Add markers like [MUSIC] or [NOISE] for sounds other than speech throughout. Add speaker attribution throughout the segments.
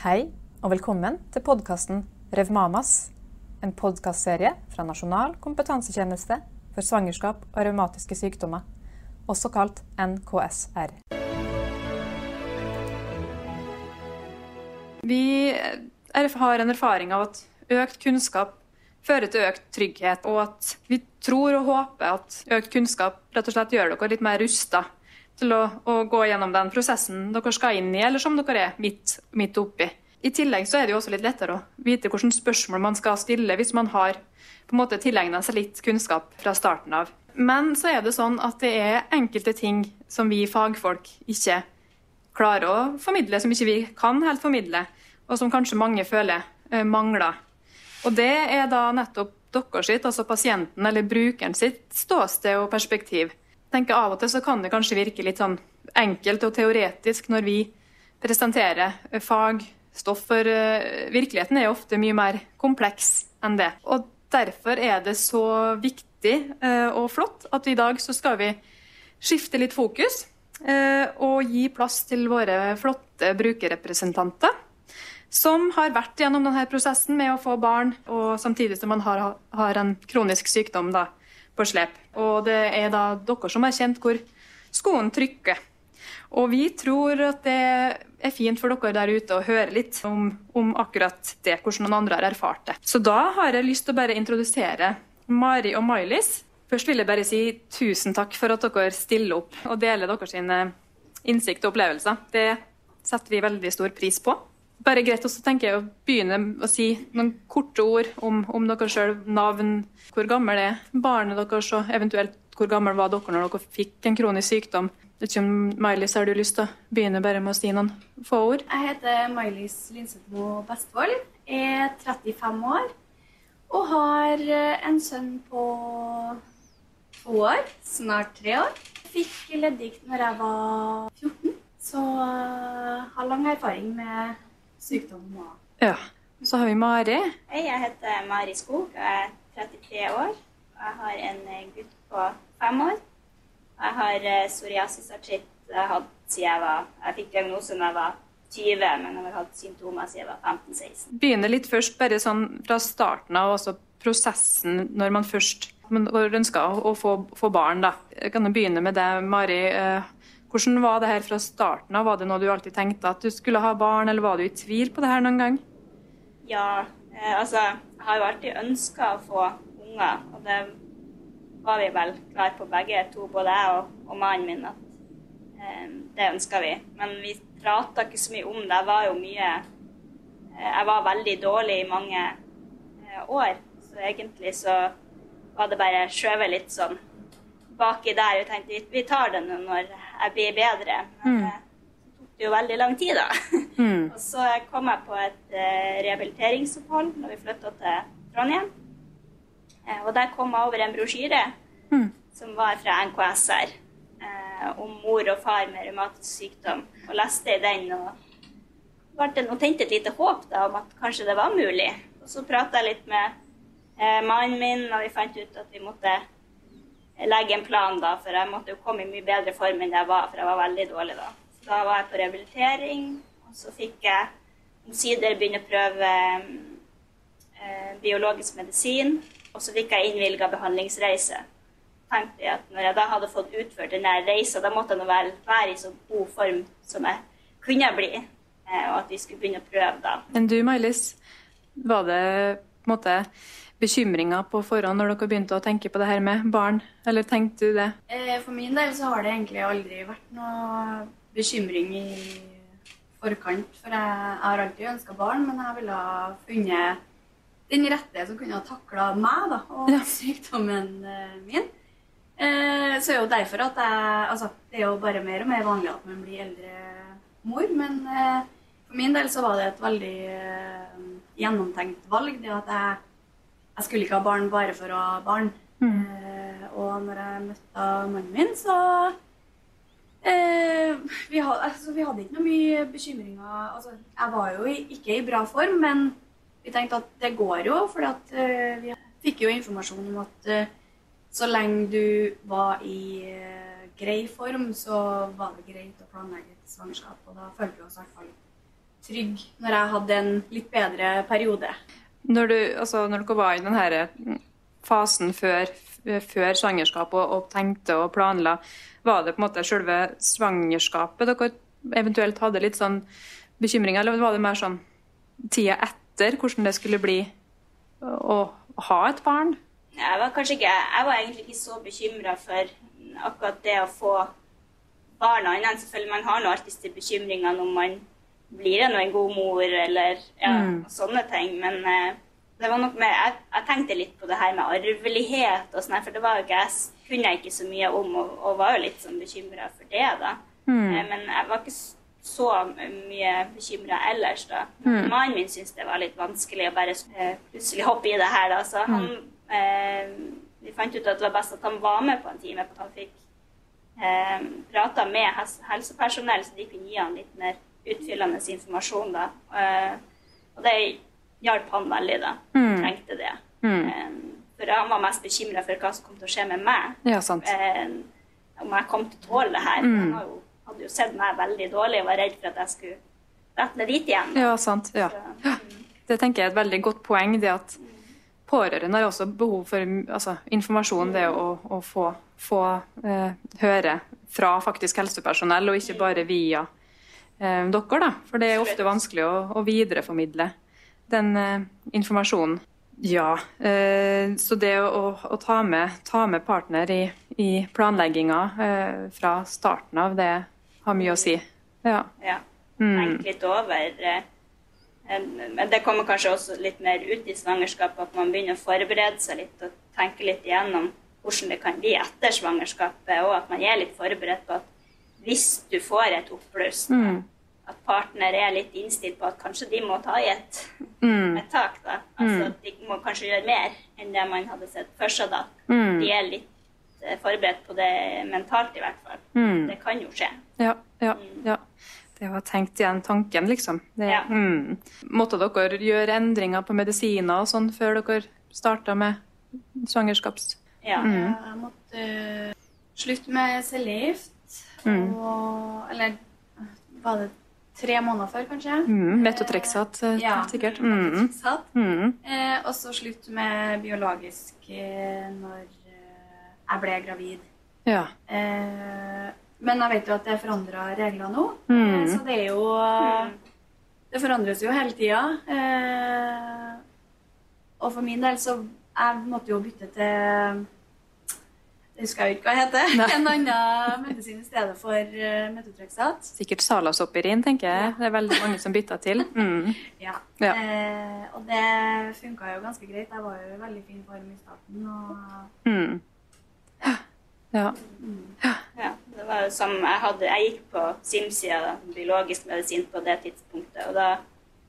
Speaker 1: Hei, og velkommen til podkasten Revmamas. En podkastserie fra Nasjonal kompetansetjeneste for svangerskap og revmatiske sykdommer, også kalt NKSR.
Speaker 2: Vi har en erfaring av at økt kunnskap fører til økt trygghet, og at vi tror og håper at økt kunnskap rett og slett gjør dere litt mer rusta til å, å, gå gjennom den prosessen dere skal inn i, eller som dere er midt, midt oppi. I tillegg så er det jo også litt lettere å vite hvilke spørsmål man skal stille hvis man har på en måte tilegna seg litt kunnskap fra starten av. Men så er det sånn at det er enkelte ting som vi fagfolk ikke klarer å formidle, som ikke vi kan helt formidle, og som kanskje mange føler eh, mangler. Og det er da nettopp deres sitt, altså pasienten eller brukeren sitt ståsted og perspektiv tenker Av og til så kan det kanskje virke litt sånn enkelt og teoretisk når vi presenterer fagstoff, for eh, virkeligheten er jo ofte mye mer kompleks enn det. Og Derfor er det så viktig eh, og flott at i dag så skal vi skifte litt fokus eh, og gi plass til våre flotte brukerrepresentanter. Som har vært gjennom denne prosessen med å få barn, og samtidig som man har, har en kronisk sykdom. da på slep. Og det er da dere som har kjent hvor skoen trykker. Og vi tror at det er fint for dere der ute å høre litt om, om akkurat det, hvordan noen andre har erfart det. Så da har jeg lyst til å bare introdusere Mari og Mailis. Først vil jeg bare si tusen takk for at dere stiller opp og deler deres innsikt og opplevelser. Det setter vi veldig stor pris på bare greit også tenker jeg å begynne å si noen korte ord om, om dere sjøl. Navn, hvor gammel er barnet deres, og eventuelt hvor gammel var dere når dere fikk en kronisk sykdom. Mailis har du lyst til å begynne bare med å si noen få ord?
Speaker 3: Jeg heter Mailis Linsethmo Bestvold, er 35 år og har eh, en sønn på to år, snart tre år. Jeg Fikk leddgikt når jeg var 14, så uh, har lang erfaring med sykdom og
Speaker 2: Ja. Så har vi Mari.
Speaker 4: Hei, jeg heter Mari Skog. Jeg er 33 år. Jeg har en gutt på fem år. Jeg har psoriasisartritt. Jeg har jeg hatt siden jeg var Jeg fikk diagnose da jeg var 20, men jeg har hatt symptomer siden jeg var 15-16.
Speaker 2: Begynner litt først bare sånn fra starten av, altså prosessen når man først man ønsker å få, få barn. da. Jeg kan begynne med deg, Mari. Hvordan var det her fra starten av? Var det noe du alltid tenkte at du skulle ha barn, eller var du i tvil på det her noen gang?
Speaker 4: Ja, eh, altså jeg har jo alltid ønska å få unger, og det var vi vel klare på begge to, både jeg og, og mannen min, at eh, det ønska vi. Men vi prata ikke så mye om det. Jeg var jo mye eh, Jeg var veldig dårlig i mange eh, år, så egentlig så var det bare skjøvet litt sånn baki der. og tenkte vi tar det nå når jeg blir bedre. Men mm. det tok det jo veldig lang tid, da. [LAUGHS] Mm. og så kom jeg på et uh, rehabiliteringsopphold når vi flytta til Trondheim. Uh, og der kom jeg over en brosjyre mm. som var fra NKSR om mor og far med revmatisk sykdom. Og leste i den og ble tente et lite håp da, om at kanskje det var mulig. Og så prata jeg litt med mannen min, og vi fant ut at vi måtte legge en plan, da, for jeg måtte jo komme i mye bedre form enn jeg var, for jeg var veldig dårlig da. Så da var jeg på rehabilitering, og så fikk jeg omsider begynne å prøve eh, biologisk medisin, og så fikk jeg innvilga behandlingsreise. tenkte jeg at Når jeg da hadde fått utført denne reisa, da måtte jeg være, være, i så god form som jeg kunne bli, eh, og at vi skulle begynne å prøve da.
Speaker 2: Men du, Mailis, var det på en måte bekymringer på forhånd når dere begynte å tenke på det her med barn? Eller tenkte du det?
Speaker 3: Eh, for min del så har det egentlig aldri vært noe bekymring i forkant. For jeg har alltid ønska barn, men jeg ville ha funnet den rette som kunne ha takla meg da, og ja. sykdommen eh, min. Eh, så er jo derfor at jeg Altså, det er jo bare mer og mer vanlig at man blir eldre mor, men for min del så var det et veldig gjennomtenkt valg. Det at jeg jeg skulle ikke ha barn bare for å ha barn. Mm. Eh, og når jeg møtte mannen min, så eh, vi, had, altså, vi, hadde ikke noe mye bekymringer. Altså, jeg var jo ikke i bra form, men vi tenkte at det går jo. For eh, vi fikk jo informasjon om at eh, så lenge du var i eh, grei form, så var det greit å planlegge et svangerskap. Og da følte vi oss i hvert fall trygg når jeg hadde en litt bedre periode.
Speaker 2: Når, du, altså, når dere var i denne fasen før, før svangerskap og, og, tenkte og planla, var det på en måte selve svangerskapet dere eventuelt hadde litt sånn bekymringer, eller var det mer sånn tida etter hvordan det skulle bli å, ha et barn?
Speaker 4: Jeg var kanskje ikke, jeg var egentlig ikke så bekymra for akkurat det å få barna, Annet selvfølgelig, man har nå alltid bekymringer når man blir en, en god mor eller ja, mm. sånne ting. Men eh, det var nok med, jeg, jeg, tenkte litt på det her med arvelighet og sånn, for det var jo ikke, jeg kunne jeg ikke så mye om, og, og var jo litt sånn bekymra for det, da. Mm. Eh, men jeg var ikke så mye bekymra ellers, da. Mm. Mannen min syntes det var litt vanskelig å bare eh, plutselig hoppe i det her, da. Så han eh, Vi fant ut at det var best at han var med på en time, at han fikk eh, prata med helsepersonell, så de kunne gi han litt mer utfyllende informasjon. da. Eh, og det hjalp han veldig, da. Mm. Trengte det. Mm. Eh, for han var mest bekymra for hva som kom til å skje med meg.
Speaker 2: Ja, sant.
Speaker 4: Eh, om jeg kom til å tåle det her. Mm. Han jo, hadde jo sett meg veldig dårlig og var redd for at jeg skulle rette dit igjen.
Speaker 2: Ja, sant. Ja. Så, mm. Det tenker jeg er et veldig godt poeng. det at Pårørende har også behov for altså, informasjon, det å, å få, få eh, høre fra faktisk helsepersonell, og ikke bare via eh, dere. da, For det er ofte vanskelig å, å videreformidle den eh, informasjonen. Ja, eh, så det å, å ta, med, ta, med, partner i, i planlegginga eh, fra starten av, det har mye å si. Ja.
Speaker 4: ja. Mm. Tenk litt over eh, men det kommer kanskje også litt mer ut i svangerskapet, at man begynner å forberede seg litt og tenke litt igjennom hvordan det kan bli etter svangerskapet, og at man er litt forberedt på at hvis du får et oppbluss, mm. at partner er litt innstilt på at kanskje de må ta i et, mm. et tak. da. Altså mm. de må kanskje gjøre mer enn det man hadde sett for seg da. Mm. De er litt eh, forberedt på det mentalt, i hvert fall. Mm. Det kan jo skje.
Speaker 2: Ja, ja, mm. ja. Det var tenkt igjen tanken, liksom. Det, ja. mm. Måtte dere gjøre endringer på medisiner og sånn før dere starta med svangerskaps...
Speaker 3: Ja, mm. jeg måtte uh, slutte med cellegift. Mm. Og Eller var det tre måneder før, kanskje?
Speaker 2: Mm. Metotrexat, uh, ja, sikkert. Mm.
Speaker 3: Mm. Eh, og så slutt med biologisk eh, når eh, jeg ble gravid.
Speaker 2: Ja.
Speaker 3: Eh, men jeg vet jo at det er forandra regler nå. Mm. Så det er jo Det forandres jo hele tida. Eh, og for min del så Jeg måtte jo bytte til jeg husker jeg ikke hva det heter. Nei. En annen medisin i stedet for uh, metotrexat.
Speaker 2: Sikkert salasopirin, tenker jeg. Ja. Det er veldig mange som bytter til. Mm.
Speaker 3: Ja. ja. Eh, og det funka jo ganske greit. Jeg var jo i veldig fin form i starten. Og mm.
Speaker 2: Ja.
Speaker 4: ja. Det var jo som jeg hadde Jeg gikk på SIM-sida, biologisk medisin, på det tidspunktet. Og da,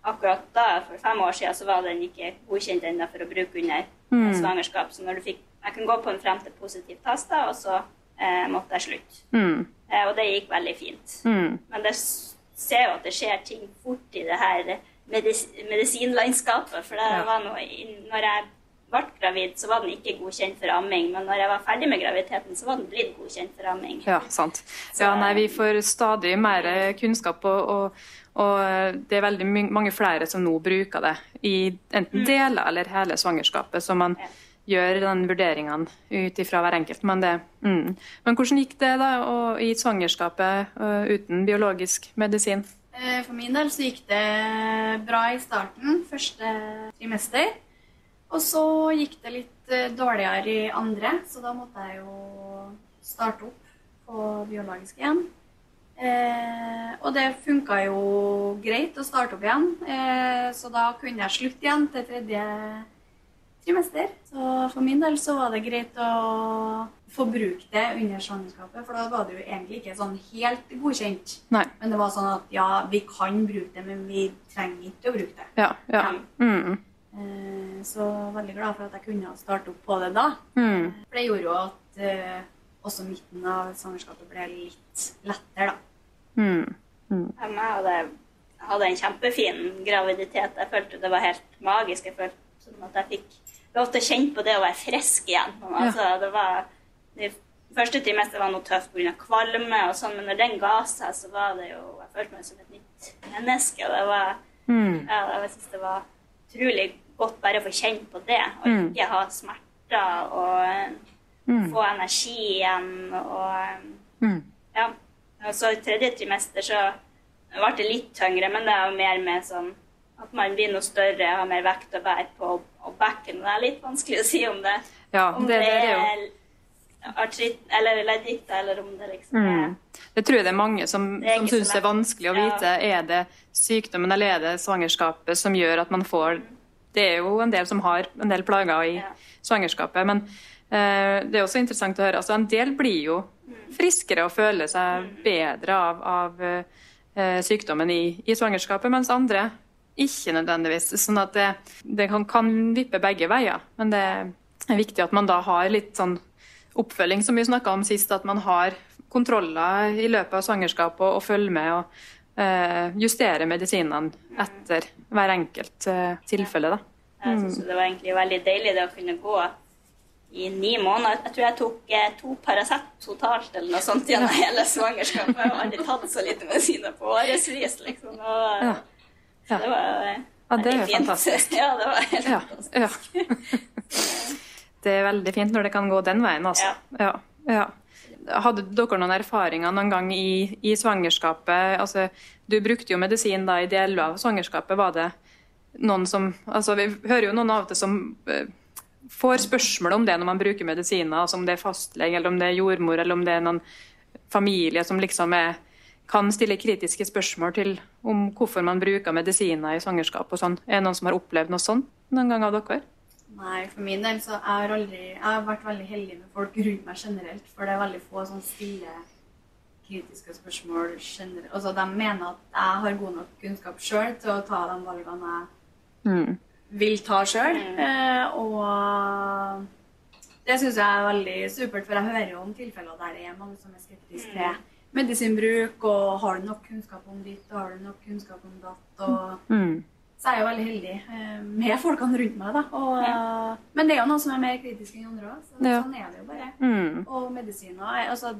Speaker 4: akkurat da, for fem år siden, så var den ikke godkjent ennå for å bruke under mm. svangerskap. Så når du fikk Jeg kunne gå på en frem til positiv test, da, og så eh, måtte jeg slutte. Mm. Eh, og det gikk veldig fint. Mm. Men jeg ser jo at det skjer ting fort i det her medis medisinlandskapet. For det ja. var noe Når jeg ble gravid, så var den ikke godkjent for amming. Men når jeg var ferdig med graviditeten, så var den blitt godkjent for amming.
Speaker 2: Ja, sant. Ja, nei, vi får stadig mer kunnskap, og, og, og det er veldig mange flere som nå bruker det i enten mm. deler eller hele svangerskapet. Så man ja. Gjør den vurderingene ut ifra hver enkelt. Men, det, mm. men hvordan gikk det da i svangerskapet uten biologisk medisin?
Speaker 3: Eh, for min del så gikk det bra i starten, første trimester. Og så gikk det litt dårligere i andre, så da måtte jeg jo starte opp på biologisk igjen. Eh, og det funka jo greit å starte opp igjen, eh, så da kunne jeg slutte igjen til tredje trimester. Så for min del så var det greit å få bruke det under svangerskapet, for da var det jo egentlig ikke sånn helt godkjent.
Speaker 2: Nei.
Speaker 3: Men det var sånn at ja, vi kan bruke det, men vi trenger ikke å bruke det.
Speaker 2: Ja, ja. Mm.
Speaker 3: Eh, så veldig glad for at jeg kunne starte opp på det da. Mm. For det gjorde jo at uh, også midten av svangerskapet ble litt lettere, da.
Speaker 2: Mm. Mm.
Speaker 4: Jeg hadde, hadde, en kjempefin graviditet. Jeg følte det var helt magisk. Jeg følte som at jeg fikk til å kjenne på det å være frisk igjen. Altså, det var det Første trimester var noe tøft pga. kvalme og sånn, men når den ga seg, så var det jo Jeg følte meg som et nytt menneske. og det var
Speaker 2: Mm.
Speaker 4: ja, jeg synes det var utrolig godt bare å få kjenne på det, og
Speaker 2: Mm.
Speaker 4: ikke ha smerter og eh,
Speaker 2: Mm.
Speaker 4: få energi igjen. Og eh,
Speaker 2: Mm.
Speaker 4: ja. Og så i tredje trimester så ble det litt tyngre, men det er jo mer med sånn at man blir noe større, har mer vekt å bære på, og backen. Det er litt vanskelig å si om det,
Speaker 2: Ja,
Speaker 4: om
Speaker 2: det,
Speaker 4: det,
Speaker 2: det er
Speaker 4: er artritt eller ledditt, eller om det liksom er
Speaker 2: Mm. Det tror jeg det er mange som,
Speaker 4: Det er
Speaker 2: som syns er vanskelig å
Speaker 4: Ja.
Speaker 2: vite. Er det sykdommen eller er det svangerskapet som gjør at man får Det er jo en del som har en del plager i
Speaker 4: Ja.
Speaker 2: svangerskapet. Men eh, det er også interessant å høre. altså En del blir jo friskere og føler seg bedre av, av eh, sykdommen i, i svangerskapet, mens andre ikke nødvendigvis. Sånn at det, det kan, kan vippe begge veier. Men det er viktig at man da har litt sånn oppfølging, som vi snakka om sist, at man har kontroller i løpet av svangerskapet og, og følger med og uh, justerer medisinene etter hver enkelt uh, tilfelle. Da.
Speaker 4: Jeg synes det var egentlig veldig deilig det å kunne gå i ni måneder. Jeg tror jeg tok eh, to Paracet totalt eller noe sånt gjennom hele svangerskapet. Jeg har aldri tatt så lite medisiner på årevis, liksom. Og,
Speaker 2: Ja.
Speaker 4: Så det var eh,
Speaker 2: Ja, det er
Speaker 4: fint.
Speaker 2: fantastisk. [LAUGHS]
Speaker 4: Ja, det var helt
Speaker 2: Ja,
Speaker 4: fantastisk.
Speaker 2: ja. [LAUGHS] Det er veldig fint når det kan gå den veien, altså. Ja. Ja. Hadde dere noen erfaringer noen gang i, i svangerskapet? Altså, du brukte jo medisin da i deler av svangerskapet. Var det noen som altså, Vi hører jo noen av og til som uh, får spørsmål om det når man bruker medisiner, altså om det er fastlege, eller om det er jordmor, eller om det er noen familie som liksom er kan stille kritiske spørsmål til om hvorfor man bruker medisiner i svangerskap og sånn. Er det noen som har opplevd noe sånt noen gang av dere?
Speaker 3: Nei, for min del så jeg har aldri Jeg har vært veldig heldig med folk rundt meg generelt, for det er veldig få som stiller kritiske spørsmål generelt. Altså, de mener at jeg har god nok kunnskap sjøl til å ta de valgene jeg
Speaker 2: Mm.
Speaker 3: vil ta sjøl. Eh, og det syns jeg er veldig supert, for jeg hører jo om tilfeller der det er mange som er skeptiske til medisinbruk, og har du nok kunnskap om ditt, og har du nok kunnskap om datt, og
Speaker 2: Mm.
Speaker 3: så er jeg veldig heldig eh, med folkene rundt meg. da. Og, ja. Men det er jo noen som er mer kritiske enn andre òg. Så,
Speaker 2: Ja.
Speaker 3: Sånn er det jo bare.
Speaker 2: Mm.
Speaker 3: Og medisiner er altså,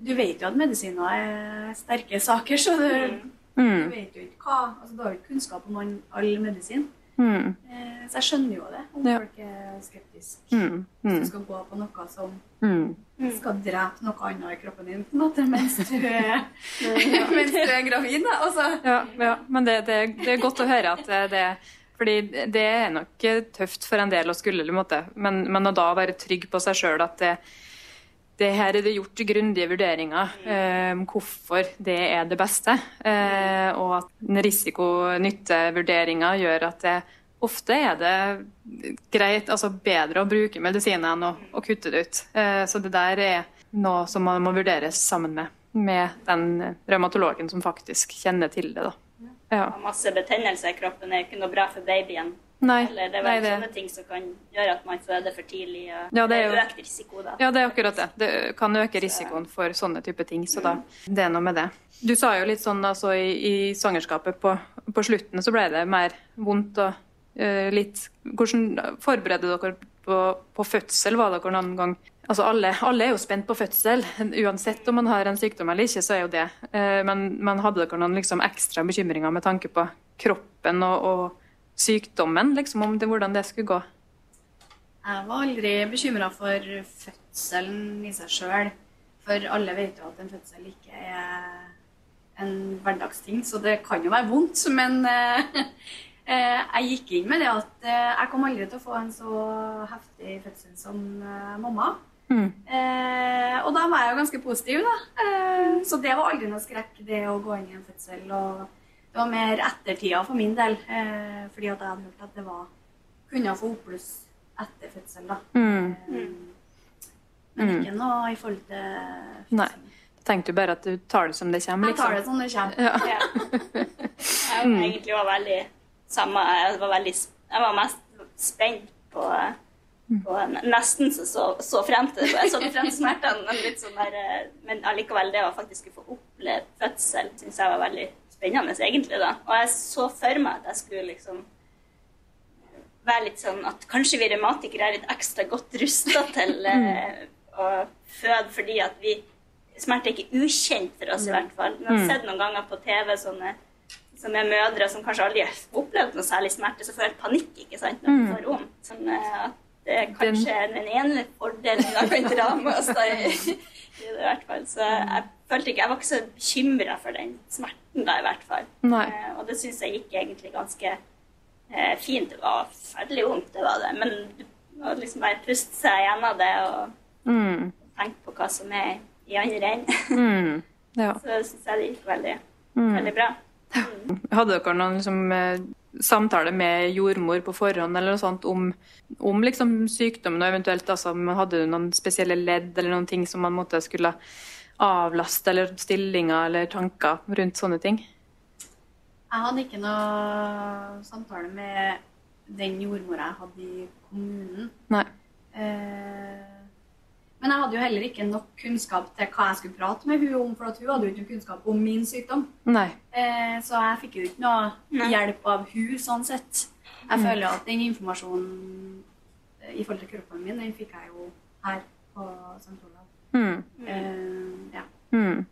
Speaker 3: Du vet jo at medisiner er sterke saker, så du, du
Speaker 2: Mm.
Speaker 3: vet jo ikke hva altså, Du har jo ikke kunnskap om all- all medisin.
Speaker 2: Mm.
Speaker 3: Eh, så jeg skjønner jo det, om
Speaker 2: Ja.
Speaker 3: folk er skeptiske.
Speaker 2: Mm.
Speaker 3: Hvis
Speaker 2: Mm.
Speaker 3: du skal gå på noe som
Speaker 2: Mm.
Speaker 3: skal drepe noe annet i kroppen din på en måte, mens du er, [LAUGHS] [LAUGHS] mens du er gravid. Altså,
Speaker 2: Ja, ja, men det, det, det er godt å høre at eh, det fordi det er nok tøft for en del å skulle, men, men å da være trygg på seg sjøl at det, det her er det gjort grundige vurderinger om hvorfor det er det beste. Eh, og at risiko-nytte-vurderinger gjør at det ofte er det greit, altså bedre å bruke medisiner enn å, å kutte det ut. Eh, så det der er noe som man må vurderes sammen med, med den revmatologen som faktisk kjenner til det. Da. Ja.
Speaker 4: Masse betennelse i kroppen er ikke noe bra for babyen.
Speaker 2: Nei,
Speaker 4: Eller det er vel
Speaker 2: det,
Speaker 4: sånne ting som kan gjøre at man føder for tidlig. Og
Speaker 2: Ja, det er jo-
Speaker 4: økt risiko, da.
Speaker 2: ja, det er akkurat det. Det kan øke risikoen for sånne type ting. Så da, det er noe med det. Du sa jo litt sånn altså, i, i svangerskapet på, på slutten så ble det mer vondt og uh, litt Hvordan forberedte dere på, på fødsel? Var dere noen gang Altså alle, alle er jo spent på fødsel, uansett om man har en sykdom eller ikke, så er jo det. Eh, Men, men hadde dere noen liksom ekstra bekymringer med tanke på kroppen og, og sykdommen, liksom, om det, hvordan det skulle gå?
Speaker 3: Jeg var aldri bekymra for fødselen i seg sjøl. For alle vet jo at en fødsel ikke er en hverdagsting, så det kan jo være vondt. Men eh, [LAUGHS] eh, jeg gikk inn med det at eh, jeg kom aldri til å få en så heftig fødsel som mamma.
Speaker 2: Mm.
Speaker 3: Eh, og da var jeg jo ganske positiv, da. Eh, så det var aldri noe skrekk, det å gå inn i en fødsel. Og det var mer ettertida for min del, eh, fordi at jeg hadde hørt at det var kunne få oppbluss etter fødsel, da.
Speaker 2: Mm.
Speaker 3: Eh, Men ikke noe i forhold til
Speaker 2: Nei.
Speaker 3: fødselen.
Speaker 2: Tenkte du bare at du tar det som det kommer,
Speaker 3: Jeg tar det
Speaker 2: liksom?
Speaker 3: som det kommer.
Speaker 2: Ja.
Speaker 4: Ja. [LAUGHS] Jeg var egentlig var veldig samme. Jeg var, veldig, jeg var mest spent på, på Nesten så, så, så frem til det. Jeg så frem til smertene, men litt sånn der, eh, men allikevel det å faktisk få oppleve fødsel syns jeg var veldig spennende, egentlig. da. Og jeg så for meg at jeg skulle liksom være litt sånn at kanskje vi revmatikere er litt ekstra godt rusta til [LAUGHS] eh, å føde fordi at vi Smerte er ikke ukjent for oss, i hvert fall. Vi har sett noen ganger på TV sånne som er mødre som kanskje aldri har opplevd noe særlig smerte, så får jeg panikk ikke sant, når de får vondt. Sånn eh, at det er kanskje den ene fordelen jeg kan dra med oss da, i, i det hvert fall. Så jeg følte ikke, jeg var ikke så bekymra for den smerten da, i hvert fall. Eh, og det syns jeg gikk egentlig ganske eh, fint. Det var forferdelig vondt, det var det. Men å liksom bare puste seg gjennom det og
Speaker 2: Mm.
Speaker 4: tenke på hva som er i andre enden. [LAUGHS]
Speaker 2: Mm. Ja.
Speaker 4: Så syns jeg det gikk veldig,
Speaker 2: Mm.
Speaker 4: veldig bra.
Speaker 2: Hadde dere noen liksom, eh, samtale med jordmor på forhånd eller noe sånt om, om liksom, sykdommen, og eventuelt altså, hadde du noen spesielle ledd eller noen ting som man måtte skulle avlaste, eller stillinger eller tanker rundt sånne ting?
Speaker 3: Jeg hadde ikke noe samtale med den jordmora jeg hadde i kommunen.
Speaker 2: Nei.
Speaker 3: Eh, men jeg hadde jo heller ikke nok kunnskap til hva jeg skulle prate med hun om, for at hun hadde jo ikke noe kunnskap om min sykdom.
Speaker 2: Nei.
Speaker 3: Eh, så jeg fikk jo ikke noe
Speaker 4: Nei.
Speaker 3: hjelp av hun sånn sett. Jeg føler at den informasjonen i forhold til kroppen min, den fikk jeg jo her på St. Olav.
Speaker 2: Mm.
Speaker 3: Eh, ja.
Speaker 2: Mm.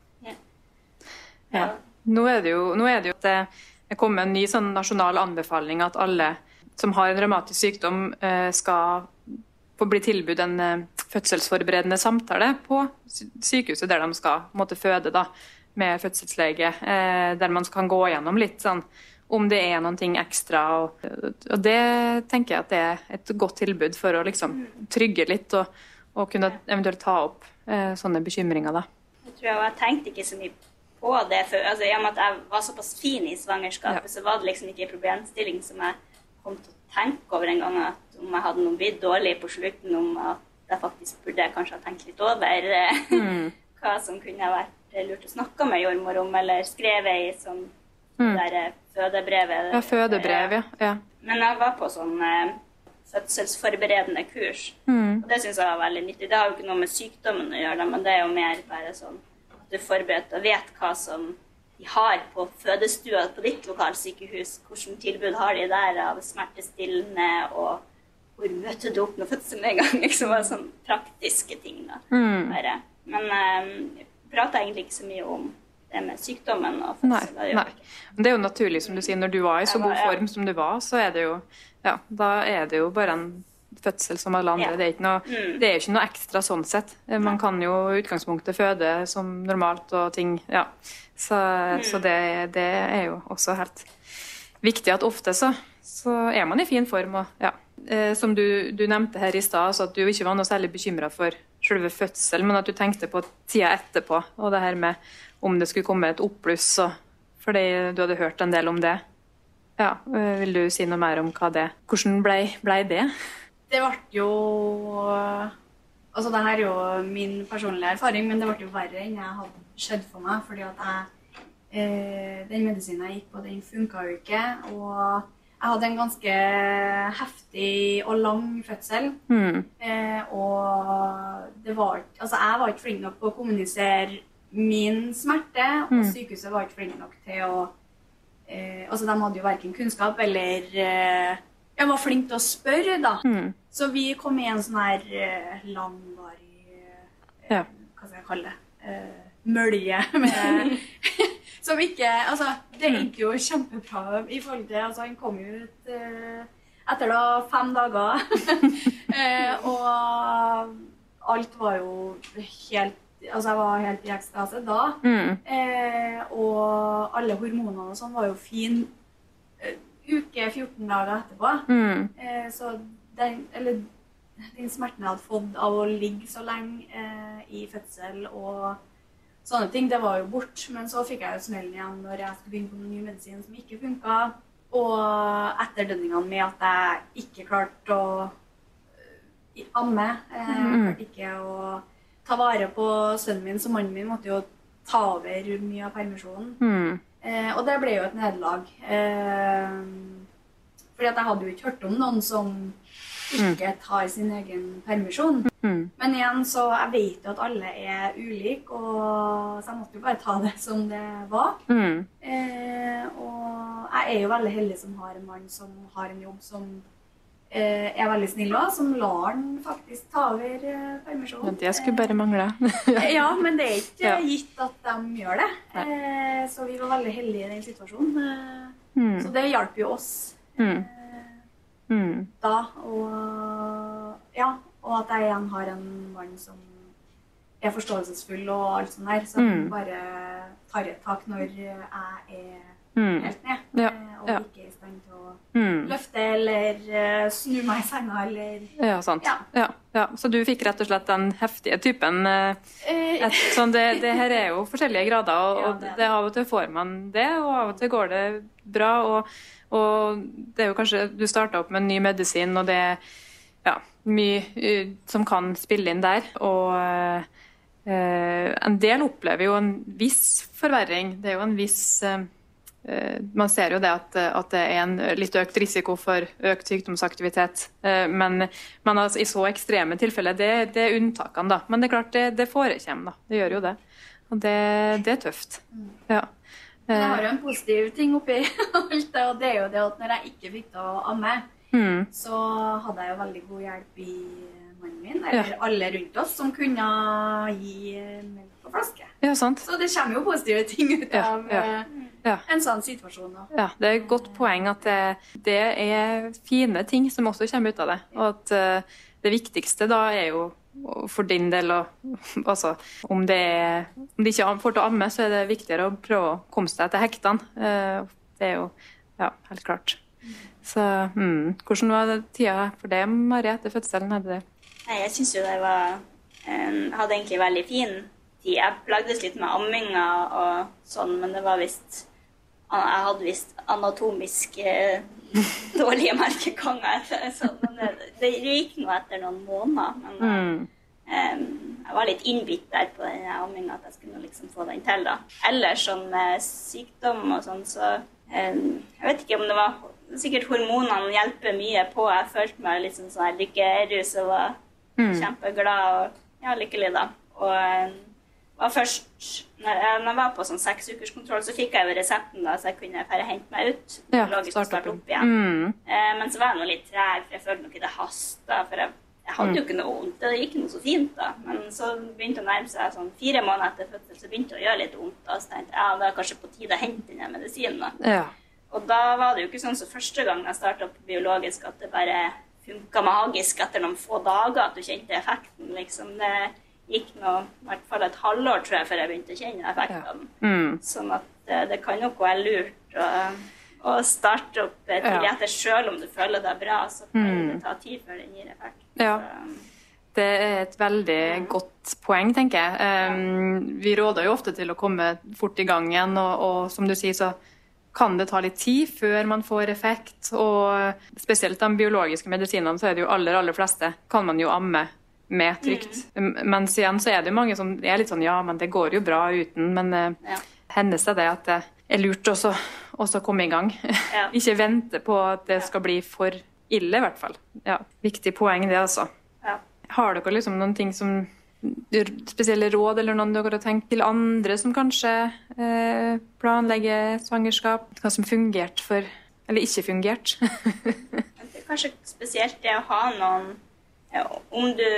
Speaker 2: Ja. Nå er det jo, nå er det jo at det er kommet en ny sånn nasjonal anbefaling at alle som har en revmatisk sykdom, eh, skal få bli tilbudt en eh, fødselsforberedende samtale på sykehuset der de skal måtte føde da, med fødselslege. Eh, der man kan gå gjennom litt sånn om det er ting ekstra. Og, og det tenker jeg at det er et godt tilbud for å liksom trygge litt og, og kunne eventuelt ta opp eh, sånne bekymringer. da.
Speaker 4: Jeg tror jeg, jeg tenkte ikke så mye på det før. Altså, I og med at jeg var såpass fin i svangerskapet,
Speaker 2: Ja.
Speaker 4: så var det liksom ikke en problemstilling som jeg kom til å tenke over en gang. At om jeg hadde noe blitt dårlig på slutten, om at jeg faktisk burde kanskje ha tenkt litt over
Speaker 2: Mm. [LAUGHS]
Speaker 4: hva som kunne vært lurt å snakke med jordmor om, eller skrevet i sånn
Speaker 2: Mm.
Speaker 4: det der eh, fødebrevet.
Speaker 2: Ja, fødebrev, ja. ja.
Speaker 4: Men jeg var på sånn eh, fødselsforberedende kurs.
Speaker 2: Mm.
Speaker 4: Og det syns jeg var veldig nyttig. Det har jo ikke noe med sykdommen å gjøre, men det er jo mer bare sånn at du er forberedt og vet hva som de har på fødestua på ditt lokalsykehus. Hvilket tilbud har de der av smertestillende, og hvor møter du opp når fødselen er i gang? [LAUGHS] Liksom bare sånn praktiske ting. da.
Speaker 2: Mm.
Speaker 4: Men um, jeg prata egentlig ikke så mye om det med sykdommen og
Speaker 2: Nei,
Speaker 4: fødsel.
Speaker 2: Nei. Men det er jo naturlig, som du sier, når du var i så
Speaker 4: var-
Speaker 2: god form som du var, så er det jo Ja, da er det jo bare en fødsel som alle andre.
Speaker 4: Ja.
Speaker 2: Det, er ikke noe,
Speaker 4: Mm.
Speaker 2: det er ikke noe ekstra sånn sett. Man kan jo i utgangspunktet føde som normalt og ting Ja. Så,
Speaker 4: Mm.
Speaker 2: så det, det er jo også helt viktig at ofte så, så er man i fin form. Og, ja. eh, som du, du nevnte her i stad, at du ikke var noe særlig bekymra for selve fødselen, men at du tenkte på tida etterpå, og det her med om det skulle komme et oppbluss, og, fordi du hadde hørt en del om det. Ja, eh, Vil du si noe mer om hva det Hvordan ble, ble det?
Speaker 3: Det ble jo Altså, det her er jo min personlige erfaring, men det ble jo verre enn jeg hadde skjedd for meg. Fordi at jeg eh, Den medisinen jeg gikk på, den funka jo ikke. Og jeg hadde en ganske heftig og lang fødsel.
Speaker 2: Hmm.
Speaker 3: Eh, og det var ikke Altså, jeg var ikke flink nok på å kommunisere min smerte, og sykehuset var ikke flink nok til å eh, Altså, de hadde jo verken kunnskap eller eh, Jeg var flink til å spørre, da.
Speaker 2: Mm.
Speaker 3: Så vi kom i en sånn her eh, langvarig eh,
Speaker 2: Ja.
Speaker 3: Hva skal jeg kalle det? Eh, mølje [LAUGHS] med Som ikke Altså, det gikk jo kjempebra i forhold til Altså, han kom jo ut eh, etter da fem dager. [LAUGHS] eh, og alt var jo helt Altså, jeg var helt i ekstase da.
Speaker 2: Mm.
Speaker 3: Eh, og alle hormonene og sånn var jo fin uh, uke 14 dager etterpå.
Speaker 2: Mm.
Speaker 3: Eh, så den, eller, den smerten jeg hadde fått av å ligge så lenge eh, i fødsel og sånne ting, det var jo bort. Men så fikk jeg jo smellen igjen når jeg skulle begynne på noen ny medisin som ikke funka. Og etterdønningene med at jeg ikke klarte å eh, amme. Eh, jeg
Speaker 2: Mm.
Speaker 3: klarte ikke å ta vare på sønnen min, så mannen min måtte jo ta over mye av permisjonen.
Speaker 2: Mm.
Speaker 3: Eh, og det ble jo et nederlag. Eh, fordi at jeg hadde jo ikke hørt om noen som ikke tar sin egen permisjon.
Speaker 2: Mm.
Speaker 3: Men igjen, så jeg vet jo at alle er ulike, og så jeg måtte jo bare ta det [LAUGHS] som det var.
Speaker 2: Mm.
Speaker 3: Eh, og jeg er jo veldig heldig som har en mann som har en jobb som er veldig snill òg, som lar han faktisk ta over eh, permisjonen.
Speaker 2: Det skulle bare mangle.
Speaker 3: Eh, Ja, men det er ikke [LAUGHS]
Speaker 2: Ja.
Speaker 3: gitt at de gjør det. Eh, så vi var veldig heldige i den situasjonen. Eh,
Speaker 2: Mm.
Speaker 3: Så det hjalp jo oss
Speaker 2: Mm.
Speaker 3: eh,
Speaker 2: Mm.
Speaker 3: da. Og, ja, og at jeg igjen har en mann som er forståelsesfull og alt sånt der, som
Speaker 2: Mm.
Speaker 3: bare tar et tak når jeg er
Speaker 2: Mm.
Speaker 3: helt ned.
Speaker 2: Ja,
Speaker 3: eh, Og
Speaker 2: ja.
Speaker 3: ikke er i stand til å
Speaker 2: Mm.
Speaker 3: løfte eller eh, snu meg i senga eller
Speaker 2: Ja, sant.
Speaker 3: Ja.
Speaker 2: Ja, ja. Så du fikk rett og slett den heftige typen. eh,
Speaker 3: Eh,
Speaker 2: Et, sånn det, det her er jo forskjellige grader, og, og
Speaker 3: det
Speaker 2: av og til får man det, og av og til går det bra. Og, og det er jo kanskje Du starta opp med en ny medisin, og det er ja, mye som kan spille inn der. Og eh, en del opplever jo en viss forverring. Det er jo en viss eh, man ser jo det at, at det er en litt økt risiko for økt sykdomsaktivitet. Eh, Men, men altså, i så ekstreme tilfeller, det, det er unntakene, da. Men det er klart, det, det forekommer, da. Det gjør jo det. Og det, det er tøft. Ja.
Speaker 3: Jeg har
Speaker 2: Eh,
Speaker 3: jo en positiv ting oppi [LAUGHS] alt det, og det er jo det at når jeg ikke fikk til å amme,
Speaker 2: mm,
Speaker 3: så hadde jeg jo veldig god hjelp i mannen min, eller alle rundt oss, som kunne gi melk på flaske.
Speaker 2: ja, sant.
Speaker 3: Så det kommer jo positive ting ut
Speaker 2: Ja,
Speaker 3: av
Speaker 2: ja. Ja.
Speaker 3: en sånn situasjon. Da.
Speaker 2: Ja, det er et godt poeng at det, det er fine ting som også kommer ut av det. Og at uh, det viktigste da er jo for din del og, Altså, om det er Om de ikke får til å amme, så er det viktigere å prøve å komme seg til hektene. Uh, Det er jo ja, helt klart. Så mm, hvordan var det tida for deg, Mari, etter fødselen? Hadde det
Speaker 4: Nei, jeg syns jo det var um, Hadde egentlig veldig fin tid. Jeg plagdes litt med amminga og sånn, men det var visst Jeg hadde visst anatomisk eh, dårlige [LAUGHS] merkeganger. Så, men det, det gikk nå etter noen måneder. Men eh,
Speaker 2: mm.
Speaker 4: Jeg var litt innbitt der på den amminga, at jeg skulle liksom få den til. da. Ellers sånn med sykdom og sånn, så Jeg vet ikke om det var Sikkert hormonene hjelper mye på. Jeg følte meg liksom sånn lykkerus og var kjempeglad og ja, lykkelig, da. Og var først når jeg, var på sånn seksukerskontroll, så fikk jeg jo resepten, da, så jeg kunne bare hente meg ut.
Speaker 2: Ja,
Speaker 4: og
Speaker 2: starte
Speaker 4: starte
Speaker 2: opp.
Speaker 4: opp igjen.
Speaker 2: Mm.
Speaker 4: Eh, men så var jeg nå litt treg, for jeg følte nok ikke det hasta. For jeg, jeg hadde jo ikke noe vondt. Det gikk noe så fint, da. Men så begynte det å nærme seg sånn fire måneder etter fødsel, så begynte det å gjøre litt vondt. Da. Så tenkte jeg ja, det er kanskje på tide å hente den medisinen. da.
Speaker 2: Ja.
Speaker 4: Og da var det jo ikke sånn som første gang jeg starta på biologisk, at det bare funka magisk etter noen få dager at du kjente effekten. liksom. Det gikk nå i hvert fall et halvår, tror jeg, før jeg begynte å kjenne effektene.
Speaker 2: Mm.
Speaker 4: Sånn at det, det kan nok være lurt å, å starte opp eh, tidlig
Speaker 2: Ja.
Speaker 4: etter, selv om du føler deg bra. Så kan
Speaker 2: Mm.
Speaker 4: det ta tid før den gir effekt.
Speaker 2: Ja.
Speaker 4: Så,
Speaker 2: Det er et veldig godt poeng, tenker jeg. Um, vi råder jo ofte til å komme fort i gang igjen, og, og som du sier, så kan det ta litt tid før man får effekt. Og spesielt de biologiske medisinene, så er det jo aller, aller fleste kan man jo amme med trygt. Mm. Mens igjen så er det jo mange som er litt sånn ja, men det går jo bra uten. Men uh,
Speaker 4: Ja.
Speaker 2: hennes er det at det er lurt også, også komme i gang.
Speaker 4: Ja. [LAUGHS]
Speaker 2: Ikke vente på at det skal bli for ille, i hvert fall. Ja, Viktig poeng, det, altså.
Speaker 4: ja.
Speaker 2: Har dere liksom noen ting som spesielle råd eller noen dere har tenkt til andre som kanskje eh, planlegger svangerskap? Hva som fungerte for Eller ikke fungert?
Speaker 4: Men [LAUGHS] Det er kanskje spesielt det å ha noen Om du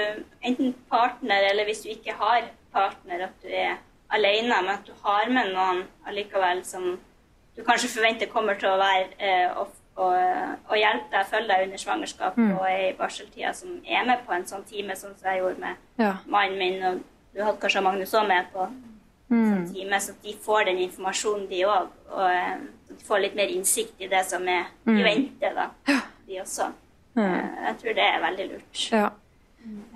Speaker 4: enten partner, eller hvis du ikke har partner, at du er alene, men at du har med noen allikevel som du kanskje forventer kommer til å være eh, og, og, og hjelpe deg, følge deg under svangerskap og i barseltida, som er med på en sånn time, sånn som jeg gjorde med
Speaker 2: ja.
Speaker 4: mannen min, og du hadde kanskje Magnus òg med på sånn time, så de får den informasjonen, de òg. Og eh, de får litt mer innsikt i det som er i vente, da, de også. Eh, Jeg tror det er veldig lurt.
Speaker 2: ja.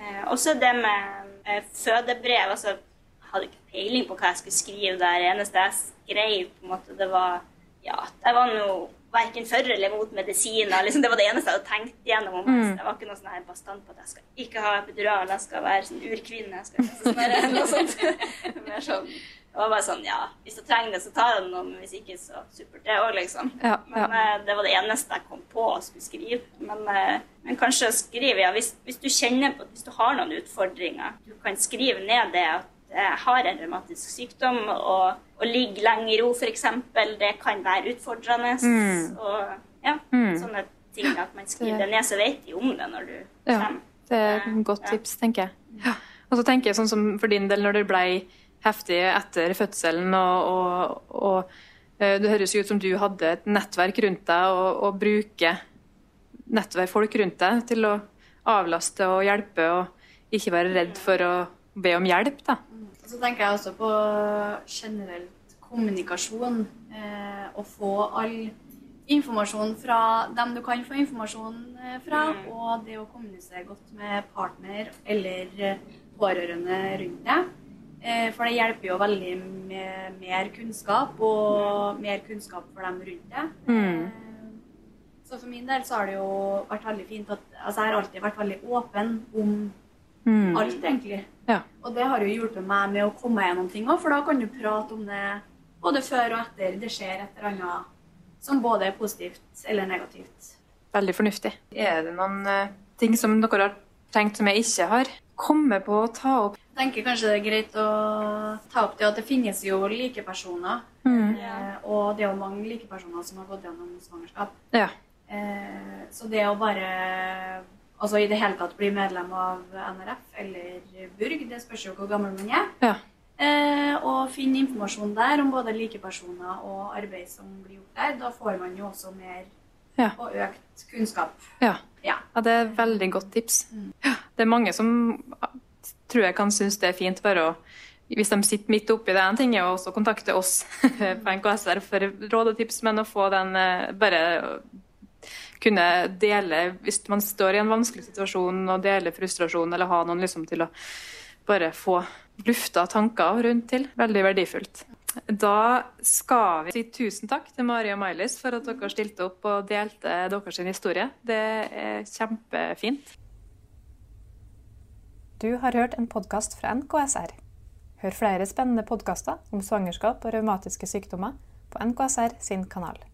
Speaker 4: Eh, Også det med eh, fødebrev. altså Jeg hadde ikke peiling på hva jeg skulle skrive der. Det eneste jeg skrev, på en måte, det var ja, jeg var nå verken for eller mot medisiner. Liksom, det var det eneste jeg hadde tenkt gjennom. om meg. Det var ikke noe sånn her bastant på at jeg skal ikke ha epidural, jeg skal være sånn urkvinne. Jeg skal, sånn noe sånt. [LAUGHS] Mer sånn, det var bare sånn, ja, Hvis jeg trenger det, så tar jeg men hvis ikke, så supert det òg, liksom.
Speaker 2: Ja,
Speaker 4: Men
Speaker 2: ja.
Speaker 4: Men det var det eneste jeg kom på å skulle skrive. Men, eh, men kanskje skrive, ja, hvis, hvis du kjenner på Hvis du har noen utfordringer, du kan skrive ned det at jeg har en revmatisk sykdom, og å ligge lenge i ro, f.eks., det kan være utfordrende.
Speaker 2: Mm.
Speaker 4: Og ja, sånne ting at man skriver det ned, så vet de om det når du kommer. Ja.
Speaker 2: Det er et godt tips, tenker jeg. Ja. Og så tenker jeg sånn som for din del, når det ble heftig etter fødselen, og, og, og eh, det høres jo ut som du hadde et nettverk rundt deg, og, og bruker nettverk folk rundt deg til å avlaste og hjelpe, og ikke være redd for å be om hjelp, da.
Speaker 3: Så tenker jeg også på generelt kommunikasjon. Eh, å få all informasjon fra dem du kan få informasjon eh, fra, og det å kommunisere godt med partner eller eh, pårørende rundt deg. Eh, for det hjelper jo veldig med mer kunnskap, og mer kunnskap for dem rundt deg.
Speaker 2: Mm.
Speaker 3: Eh, Så for min del så har det jo vært veldig fint at altså jeg har alltid vært veldig åpen om
Speaker 2: Mm.
Speaker 3: alt, egentlig.
Speaker 2: Ja.
Speaker 3: Og det har jo hjulpet meg med å komme gjennom ting òg, for da kan du prate om det både før og etter det skjer et eller annet som både er positivt eller negativt.
Speaker 2: Veldig fornuftig. Er det noen uh, ting som dere har tenkt som jeg ikke har kommet på å ta opp?
Speaker 3: Jeg tenker kanskje det er greit å ta opp det at det finnes jo likepersoner.
Speaker 2: Mm.
Speaker 3: Uh, og det er jo mange likepersoner som har gått gjennom svangerskap.
Speaker 2: Ja.
Speaker 3: Uh, så det å bare altså i det hele tatt bli medlem av NRF eller Burg, det spørs jo hvor gammel man er.
Speaker 2: Ja.
Speaker 3: Eh, og finne informasjon der om både likepersoner og arbeid som blir gjort der. Da får man jo også mer
Speaker 2: Ja.
Speaker 3: og økt kunnskap.
Speaker 2: Ja.
Speaker 3: Ja.
Speaker 2: Det er veldig godt tips. Ja, det er mange som tror jeg kan synes det er fint bare å hvis de sitter midt oppi det, en ting er å kontakte oss [LAUGHS] på NKSR for råd og tips, men å få den eh, bare kunne dele hvis man står i en vanskelig situasjon og dele frustrasjon, eller ha noen liksom til å bare få lufta tanker rundt til. Veldig verdifullt. Da skal vi si tusen takk til Mari og Mailis for at dere stilte opp og delte deres historie. Det er kjempefint.
Speaker 1: Du har hørt en podkast fra NKSR. Hør flere spennende podkaster om svangerskap og revmatiske sykdommer på NKSR sin kanal.